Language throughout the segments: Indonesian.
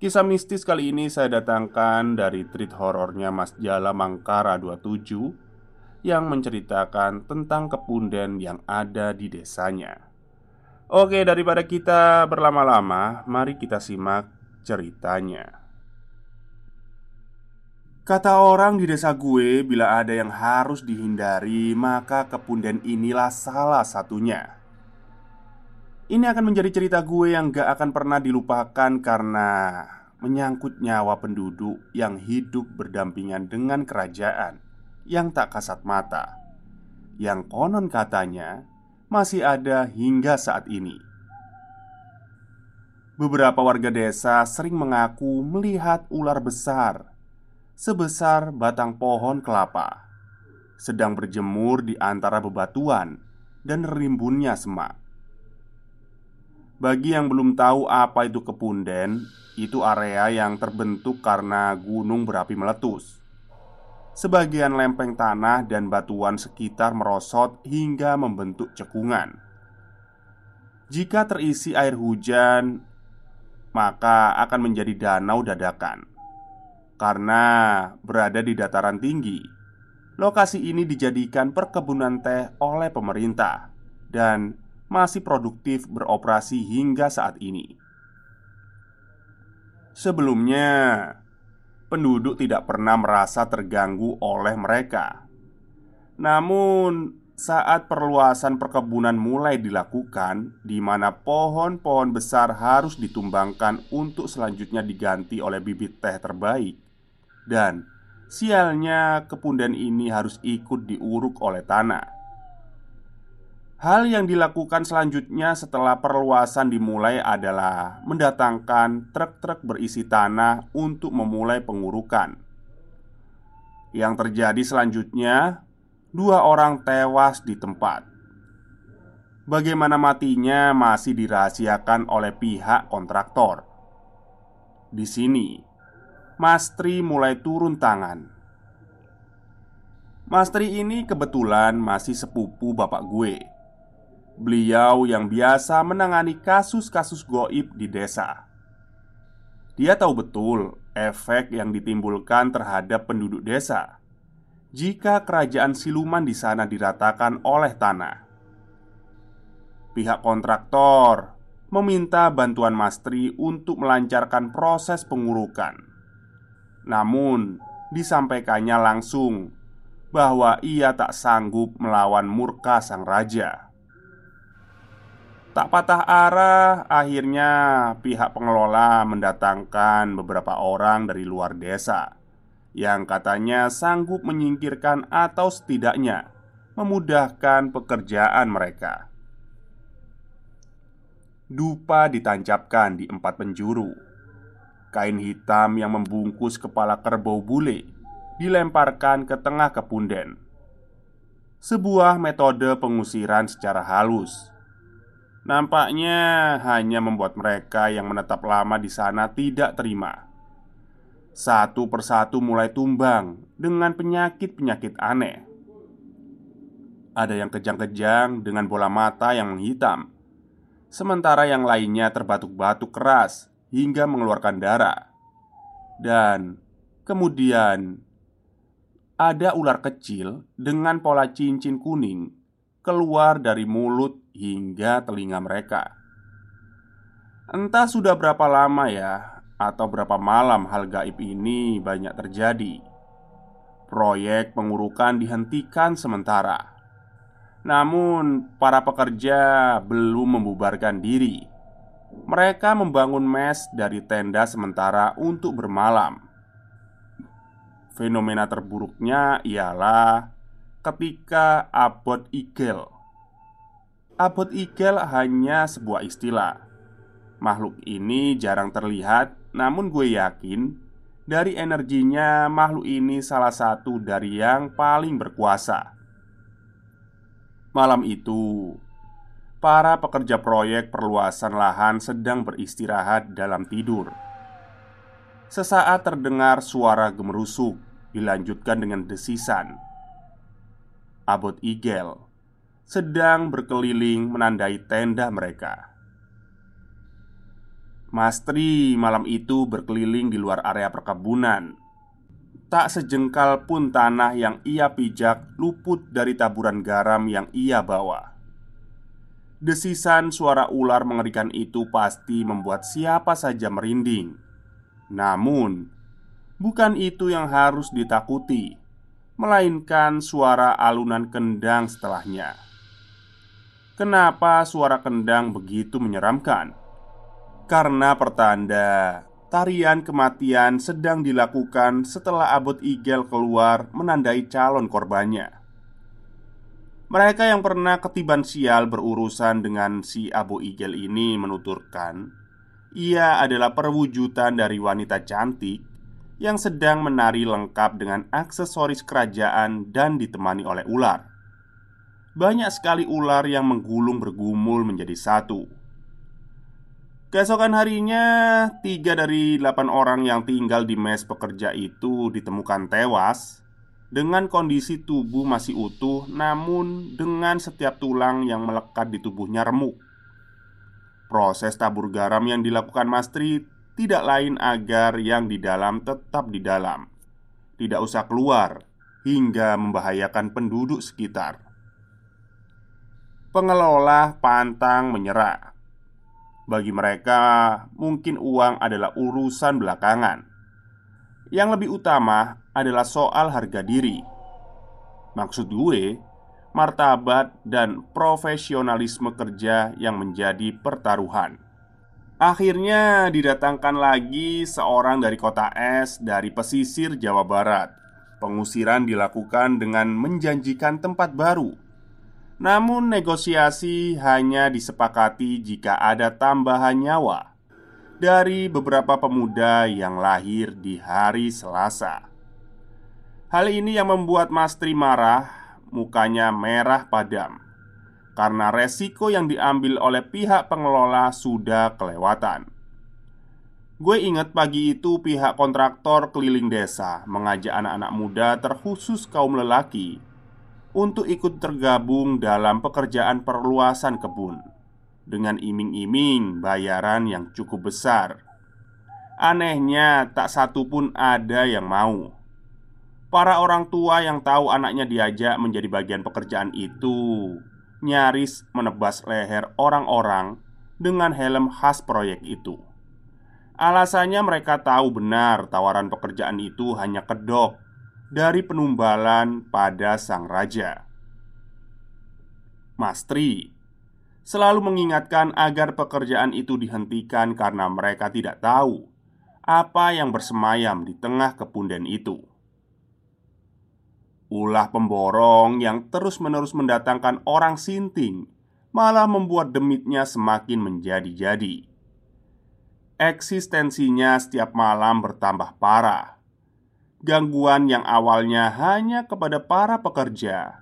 Kisah mistis kali ini saya datangkan dari treat horornya Mas Jala Mangkara 27 Yang menceritakan tentang kepunden yang ada di desanya. Oke daripada kita berlama-lama Mari kita simak ceritanya. Kata orang di desa gue Bila ada yang harus dihindari Maka kepunden inilah salah satunya ini akan menjadi cerita gue yang gak akan pernah dilupakan karena menyangkut nyawa penduduk yang hidup berdampingan dengan kerajaan yang tak kasat mata, yang konon katanya masih ada hingga saat ini. Beberapa warga desa sering mengaku melihat ular besar sebesar batang pohon kelapa sedang berjemur di antara bebatuan dan rimbunnya semak. Bagi yang belum tahu apa itu kepunden, itu area yang terbentuk karena gunung berapi meletus. Sebagian lempeng tanah dan batuan sekitar merosot hingga membentuk cekungan. Jika terisi air hujan, maka akan menjadi danau dadakan. Karena berada di dataran tinggi, lokasi ini dijadikan perkebunan teh oleh pemerintah dan masih produktif beroperasi hingga saat ini. Sebelumnya, penduduk tidak pernah merasa terganggu oleh mereka. Namun, saat perluasan perkebunan mulai dilakukan, di mana pohon-pohon besar harus ditumbangkan untuk selanjutnya diganti oleh bibit teh terbaik, dan sialnya kepunden ini harus ikut diuruk oleh tanah. Hal yang dilakukan selanjutnya setelah perluasan dimulai adalah mendatangkan truk-truk berisi tanah untuk memulai pengurukan. Yang terjadi selanjutnya, dua orang tewas di tempat. Bagaimana matinya masih dirahasiakan oleh pihak kontraktor. Di sini, Mastri mulai turun tangan. Mastri ini kebetulan masih sepupu bapak gue Beliau yang biasa menangani kasus-kasus goib di desa. Dia tahu betul efek yang ditimbulkan terhadap penduduk desa jika kerajaan siluman di sana diratakan oleh tanah. Pihak kontraktor meminta bantuan Mastri untuk melancarkan proses pengurukan. Namun, disampaikannya langsung bahwa ia tak sanggup melawan murka sang raja. Tak patah arah, akhirnya pihak pengelola mendatangkan beberapa orang dari luar desa yang katanya sanggup menyingkirkan atau setidaknya memudahkan pekerjaan mereka. Dupa ditancapkan di empat penjuru. Kain hitam yang membungkus kepala kerbau bule dilemparkan ke tengah kepunden. Sebuah metode pengusiran secara halus Nampaknya hanya membuat mereka yang menetap lama di sana tidak terima. satu persatu mulai tumbang dengan penyakit-penyakit aneh. Ada yang kejang-kejang dengan bola mata yang menghitam, sementara yang lainnya terbatuk-batuk keras hingga mengeluarkan darah, dan kemudian ada ular kecil dengan pola cincin kuning keluar dari mulut hingga telinga mereka. Entah sudah berapa lama ya, atau berapa malam hal gaib ini banyak terjadi. Proyek pengurukan dihentikan sementara. Namun, para pekerja belum membubarkan diri. Mereka membangun mes dari tenda sementara untuk bermalam. Fenomena terburuknya ialah ketika Abot Igel. Abot Igel hanya sebuah istilah. Makhluk ini jarang terlihat namun gue yakin dari energinya makhluk ini salah satu dari yang paling berkuasa. Malam itu, para pekerja proyek perluasan lahan sedang beristirahat dalam tidur. Sesaat terdengar suara gemerusuk, dilanjutkan dengan desisan. Abot Igel sedang berkeliling menandai tenda mereka. Mastri malam itu berkeliling di luar area perkebunan. Tak sejengkal pun tanah yang ia pijak luput dari taburan garam yang ia bawa. Desisan suara ular mengerikan itu pasti membuat siapa saja merinding. Namun, bukan itu yang harus ditakuti, melainkan suara alunan kendang setelahnya. Kenapa suara kendang begitu menyeramkan? Karena pertanda tarian kematian sedang dilakukan setelah Abot Igel keluar menandai calon korbannya. Mereka yang pernah ketiban sial berurusan dengan si Abu Igel ini menuturkan Ia adalah perwujudan dari wanita cantik Yang sedang menari lengkap dengan aksesoris kerajaan dan ditemani oleh ular Banyak sekali ular yang menggulung bergumul menjadi satu Keesokan harinya, tiga dari delapan orang yang tinggal di mes pekerja itu ditemukan tewas dengan kondisi tubuh masih utuh, namun dengan setiap tulang yang melekat di tubuhnya remuk. Proses tabur garam yang dilakukan Mastri tidak lain agar yang di dalam tetap di dalam, tidak usah keluar hingga membahayakan penduduk sekitar. Pengelola pantang menyerah bagi mereka, mungkin uang adalah urusan belakangan. Yang lebih utama adalah soal harga diri. Maksud gue, martabat dan profesionalisme kerja yang menjadi pertaruhan. Akhirnya didatangkan lagi seorang dari kota es dari pesisir Jawa Barat. Pengusiran dilakukan dengan menjanjikan tempat baru namun, negosiasi hanya disepakati jika ada tambahan nyawa dari beberapa pemuda yang lahir di hari Selasa. Hal ini yang membuat Mastri marah, mukanya merah padam karena resiko yang diambil oleh pihak pengelola sudah kelewatan. Gue ingat pagi itu pihak kontraktor keliling desa mengajak anak-anak muda terkhusus kaum lelaki untuk ikut tergabung dalam pekerjaan perluasan kebun dengan iming-iming bayaran yang cukup besar. Anehnya, tak satu pun ada yang mau. Para orang tua yang tahu anaknya diajak menjadi bagian pekerjaan itu nyaris menebas leher orang-orang dengan helm khas proyek itu. Alasannya, mereka tahu benar tawaran pekerjaan itu hanya kedok dari penumbalan pada sang raja. Mastri selalu mengingatkan agar pekerjaan itu dihentikan karena mereka tidak tahu apa yang bersemayam di tengah kepunden itu. Ulah pemborong yang terus-menerus mendatangkan orang sinting malah membuat demitnya semakin menjadi-jadi. Eksistensinya setiap malam bertambah parah Gangguan yang awalnya hanya kepada para pekerja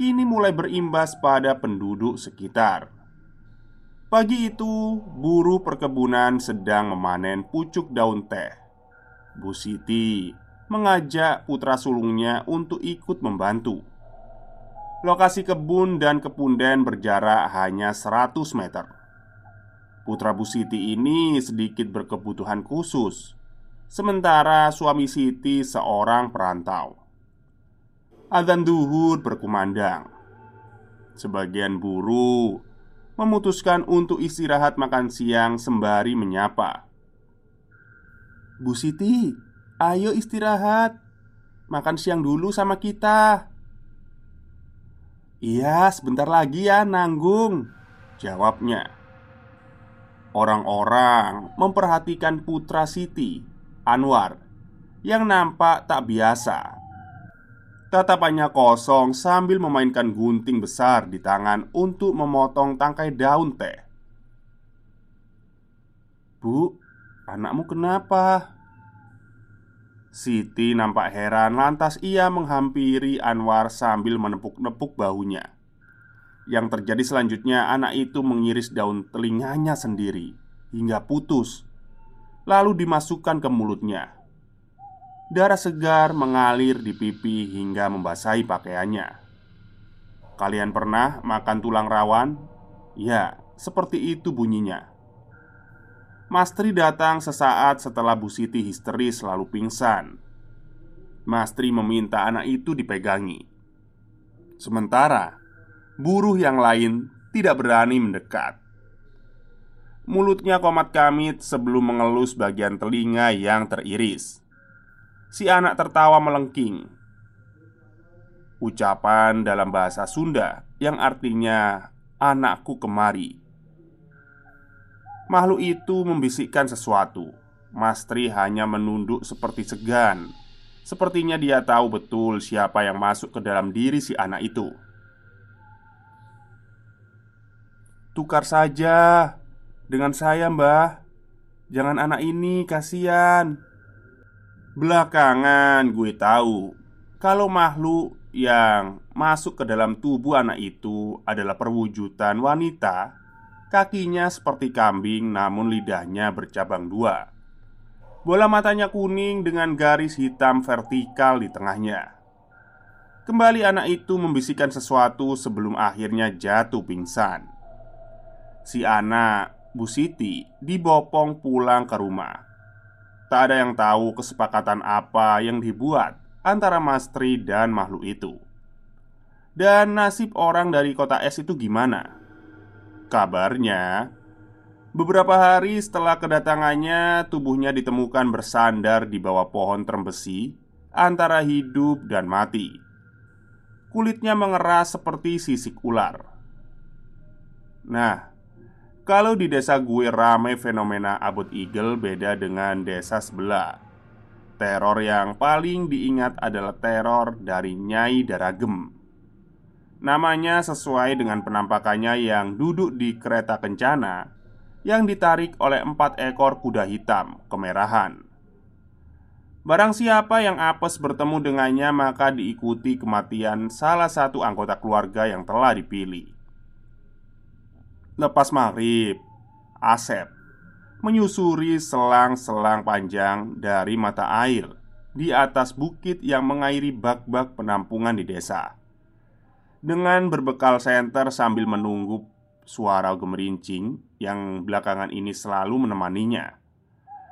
kini mulai berimbas pada penduduk sekitar. Pagi itu, buruh perkebunan sedang memanen pucuk daun teh. Bu Siti mengajak putra sulungnya untuk ikut membantu. Lokasi kebun dan kepunden berjarak hanya 100 meter. Putra Bu Siti ini sedikit berkebutuhan khusus, sementara suami Siti seorang perantau. Adzan duhur berkumandang. Sebagian buruh memutuskan untuk istirahat makan siang sembari menyapa. "Bu Siti, ayo istirahat. Makan siang dulu sama kita." "Iya, sebentar lagi ya, nanggung," jawabnya. Orang-orang memperhatikan putra Siti, Anwar, yang nampak tak biasa Tatapannya kosong sambil memainkan gunting besar di tangan untuk memotong tangkai daun teh. "Bu, anakmu kenapa?" Siti nampak heran, lantas ia menghampiri Anwar sambil menepuk-nepuk bahunya. Yang terjadi selanjutnya, anak itu mengiris daun telinganya sendiri hingga putus, lalu dimasukkan ke mulutnya. Darah segar mengalir di pipi hingga membasahi pakaiannya. Kalian pernah makan tulang rawan? Ya, seperti itu bunyinya. Mastri datang sesaat setelah Bu Siti histeris lalu pingsan. Mastri meminta anak itu dipegangi. Sementara buruh yang lain tidak berani mendekat. Mulutnya komat kamit sebelum mengelus bagian telinga yang teriris. Si anak tertawa melengking. Ucapan dalam bahasa Sunda yang artinya "anakku kemari". Makhluk itu membisikkan sesuatu. Mastri hanya menunduk seperti segan. Sepertinya dia tahu betul siapa yang masuk ke dalam diri si anak itu. Tukar saja dengan saya, Mbah. Jangan anak ini, kasihan. Belakangan gue tahu kalau makhluk yang masuk ke dalam tubuh anak itu adalah perwujudan wanita Kakinya seperti kambing namun lidahnya bercabang dua Bola matanya kuning dengan garis hitam vertikal di tengahnya Kembali anak itu membisikkan sesuatu sebelum akhirnya jatuh pingsan Si anak, Bu Siti, dibopong pulang ke rumah Tak ada yang tahu kesepakatan apa yang dibuat antara Mastri dan makhluk itu. Dan nasib orang dari kota es itu gimana? Kabarnya, beberapa hari setelah kedatangannya, tubuhnya ditemukan bersandar di bawah pohon terembesi antara hidup dan mati. Kulitnya mengeras seperti sisik ular. Nah, kalau di desa gue ramai fenomena abut eagle beda dengan desa sebelah. Teror yang paling diingat adalah teror dari Nyai Daragem. Namanya sesuai dengan penampakannya yang duduk di kereta kencana Yang ditarik oleh empat ekor kuda hitam kemerahan. Barang siapa yang apes bertemu dengannya maka diikuti kematian salah satu anggota keluarga yang telah dipilih Lepas maghrib, Asep menyusuri selang-selang panjang dari mata air di atas bukit yang mengairi bak-bak penampungan di desa. Dengan berbekal senter sambil menunggu suara gemerincing yang belakangan ini selalu menemaninya.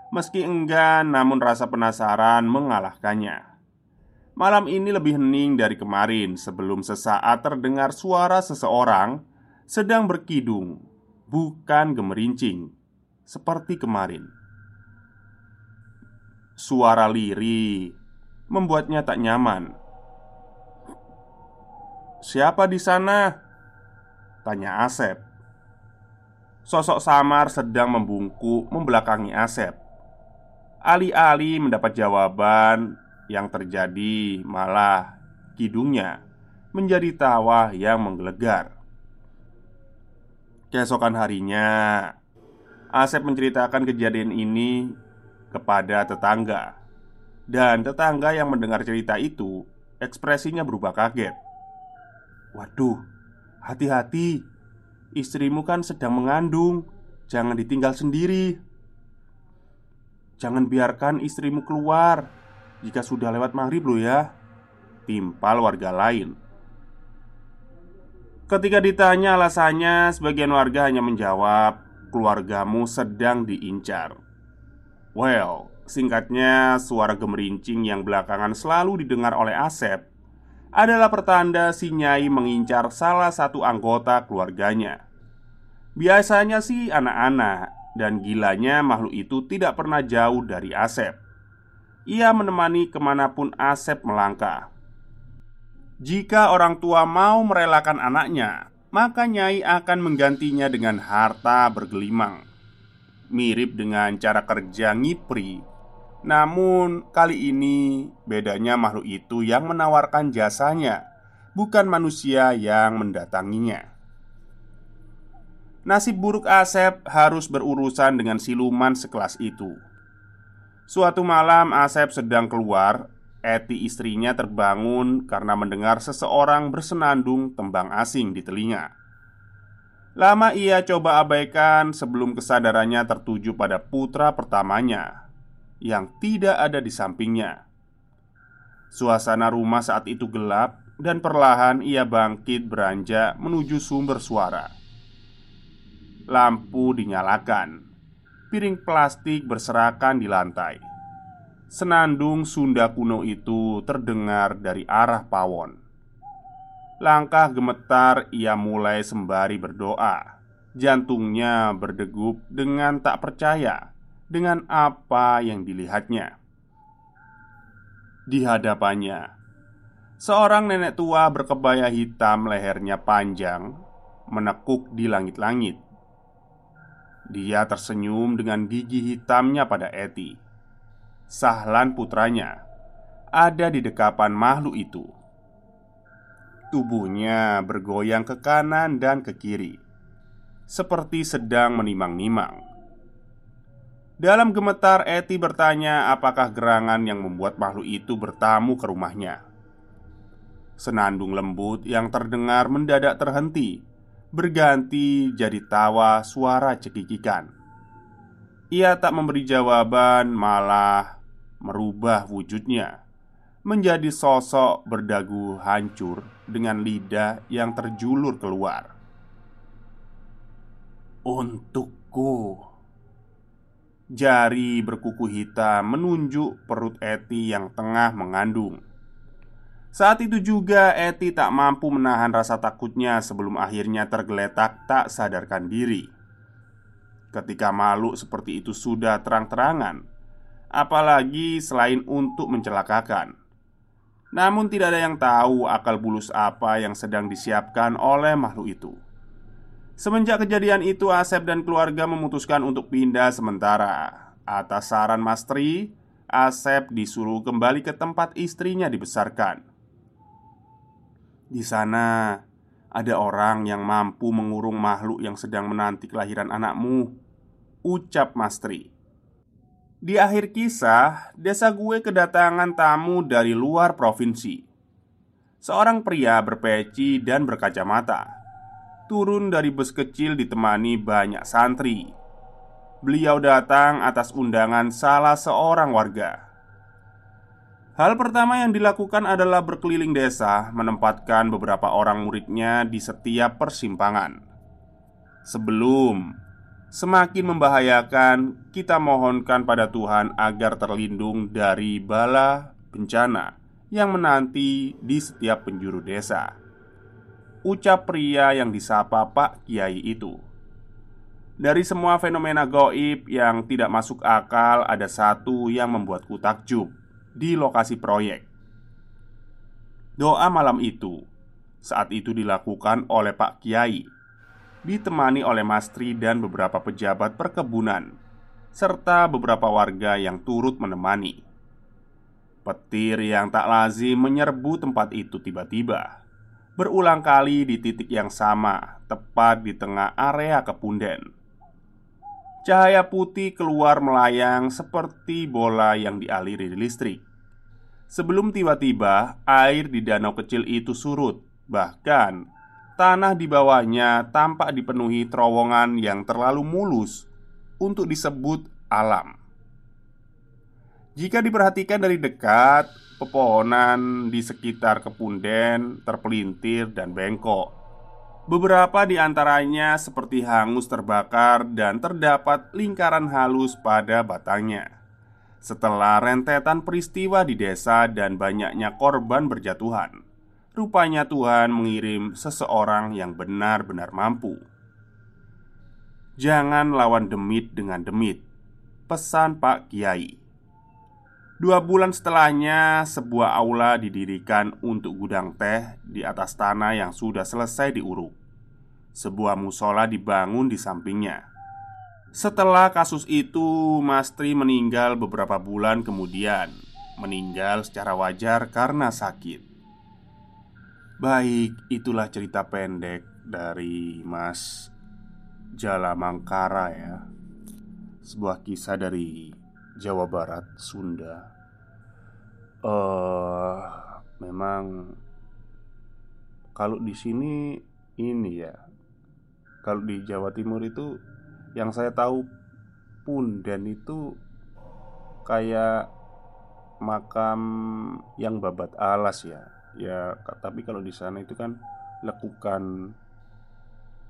Meski enggan, namun rasa penasaran mengalahkannya. Malam ini lebih hening dari kemarin sebelum sesaat terdengar suara seseorang sedang berkidung, bukan gemerincing seperti kemarin. Suara liri membuatnya tak nyaman. "Siapa di sana?" tanya Asep. Sosok samar sedang membungkuk membelakangi Asep. Alih-alih mendapat jawaban yang terjadi, malah kidungnya menjadi tawa yang menggelegar. Keesokan harinya, Asep menceritakan kejadian ini kepada tetangga, dan tetangga yang mendengar cerita itu ekspresinya berubah kaget. "Waduh, hati-hati, istrimu kan sedang mengandung, jangan ditinggal sendiri." Jangan biarkan istrimu keluar. Jika sudah lewat maghrib loh ya Timpal warga lain Ketika ditanya alasannya Sebagian warga hanya menjawab Keluargamu sedang diincar Well, singkatnya suara gemerincing yang belakangan selalu didengar oleh Asep adalah pertanda si Nyai mengincar salah satu anggota keluarganya. Biasanya sih anak-anak dan gilanya makhluk itu tidak pernah jauh dari Asep. Ia menemani ke mana pun Asep melangkah. Jika orang tua mau merelakan anaknya, maka Nyai akan menggantinya dengan harta bergelimang. Mirip dengan cara kerja ngipri namun, kali ini bedanya makhluk itu yang menawarkan jasanya, bukan manusia yang mendatanginya. Nasib buruk Asep harus berurusan dengan siluman sekelas itu. Suatu malam, Asep sedang keluar. Eti istrinya terbangun karena mendengar seseorang bersenandung tembang asing di telinga. Lama ia coba abaikan sebelum kesadarannya tertuju pada putra pertamanya yang tidak ada di sampingnya. Suasana rumah saat itu gelap dan perlahan ia bangkit beranjak menuju sumber suara. Lampu dinyalakan, piring plastik berserakan di lantai. Senandung Sunda kuno itu terdengar dari arah pawon. Langkah gemetar ia mulai sembari berdoa. Jantungnya berdegup dengan tak percaya dengan apa yang dilihatnya. Di hadapannya, seorang nenek tua berkebaya hitam, lehernya panjang, menekuk di langit-langit. Dia tersenyum dengan gigi hitamnya pada Eti. Sahlan putranya ada di dekapan makhluk itu. Tubuhnya bergoyang ke kanan dan ke kiri, seperti sedang menimang-nimang. Dalam gemetar, Eti bertanya apakah gerangan yang membuat makhluk itu bertamu ke rumahnya. Senandung lembut yang terdengar mendadak terhenti, berganti jadi tawa suara cekikikan. Ia tak memberi jawaban, malah merubah wujudnya menjadi sosok berdagu hancur dengan lidah yang terjulur keluar. Untukku Jari berkuku hitam menunjuk perut Eti yang tengah mengandung. Saat itu juga Eti tak mampu menahan rasa takutnya sebelum akhirnya tergeletak tak sadarkan diri. Ketika makhluk seperti itu sudah terang-terangan, apalagi selain untuk mencelakakan. Namun tidak ada yang tahu akal bulus apa yang sedang disiapkan oleh makhluk itu. Semenjak kejadian itu, Asep dan keluarga memutuskan untuk pindah sementara. Atas saran Mas Tri, Asep disuruh kembali ke tempat istrinya dibesarkan. Di sana ada orang yang mampu mengurung makhluk yang sedang menanti kelahiran anakmu, ucap Mas Tri. Di akhir kisah, desa gue kedatangan tamu dari luar provinsi. Seorang pria berpeci dan berkacamata turun dari bus kecil ditemani banyak santri. Beliau datang atas undangan salah seorang warga. Hal pertama yang dilakukan adalah berkeliling desa, menempatkan beberapa orang muridnya di setiap persimpangan. Sebelum semakin membahayakan, kita mohonkan pada Tuhan agar terlindung dari bala bencana yang menanti di setiap penjuru desa. Ucap pria yang disapa Pak Kiai itu. Dari semua fenomena goib yang tidak masuk akal Ada satu yang membuatku takjub Di lokasi proyek. Doa malam itu Saat itu dilakukan oleh Pak Kiai Ditemani oleh Mastri dan beberapa pejabat perkebunan Serta beberapa warga yang turut menemani Petir yang tak lazim menyerbu tempat itu tiba-tiba berulang kali di titik yang sama, tepat di tengah area kepunden. Cahaya putih keluar melayang seperti bola yang dialiri listrik. Sebelum tiba-tiba air di danau kecil itu surut, bahkan tanah di bawahnya tampak dipenuhi terowongan yang terlalu mulus untuk disebut alam. Jika diperhatikan dari dekat, pepohonan di sekitar kepunden terpelintir dan bengkok. Beberapa di antaranya seperti hangus terbakar dan terdapat lingkaran halus pada batangnya. Setelah rentetan peristiwa di desa dan banyaknya korban berjatuhan, rupanya Tuhan mengirim seseorang yang benar-benar mampu. Jangan lawan demit dengan demit, pesan Pak Kiai. Dua bulan setelahnya, sebuah aula didirikan untuk gudang teh di atas tanah yang sudah selesai diuruk. Sebuah musola dibangun di sampingnya. Setelah kasus itu, Mastri meninggal beberapa bulan kemudian. Meninggal secara wajar karena sakit. Baik, itulah cerita pendek dari Mas Jala Mangkara ya. Sebuah kisah dari Jawa Barat, Sunda. Uh, memang kalau di sini ini ya. Kalau di Jawa Timur itu yang saya tahu Punden itu kayak makam yang babat alas ya. Ya, tapi kalau di sana itu kan lekukan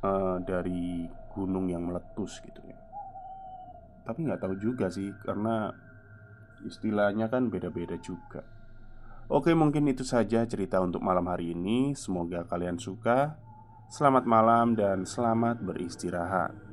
uh, dari gunung yang meletus gitu ya tapi nggak tahu juga sih karena istilahnya kan beda-beda juga. Oke, mungkin itu saja cerita untuk malam hari ini. Semoga kalian suka. Selamat malam dan selamat beristirahat.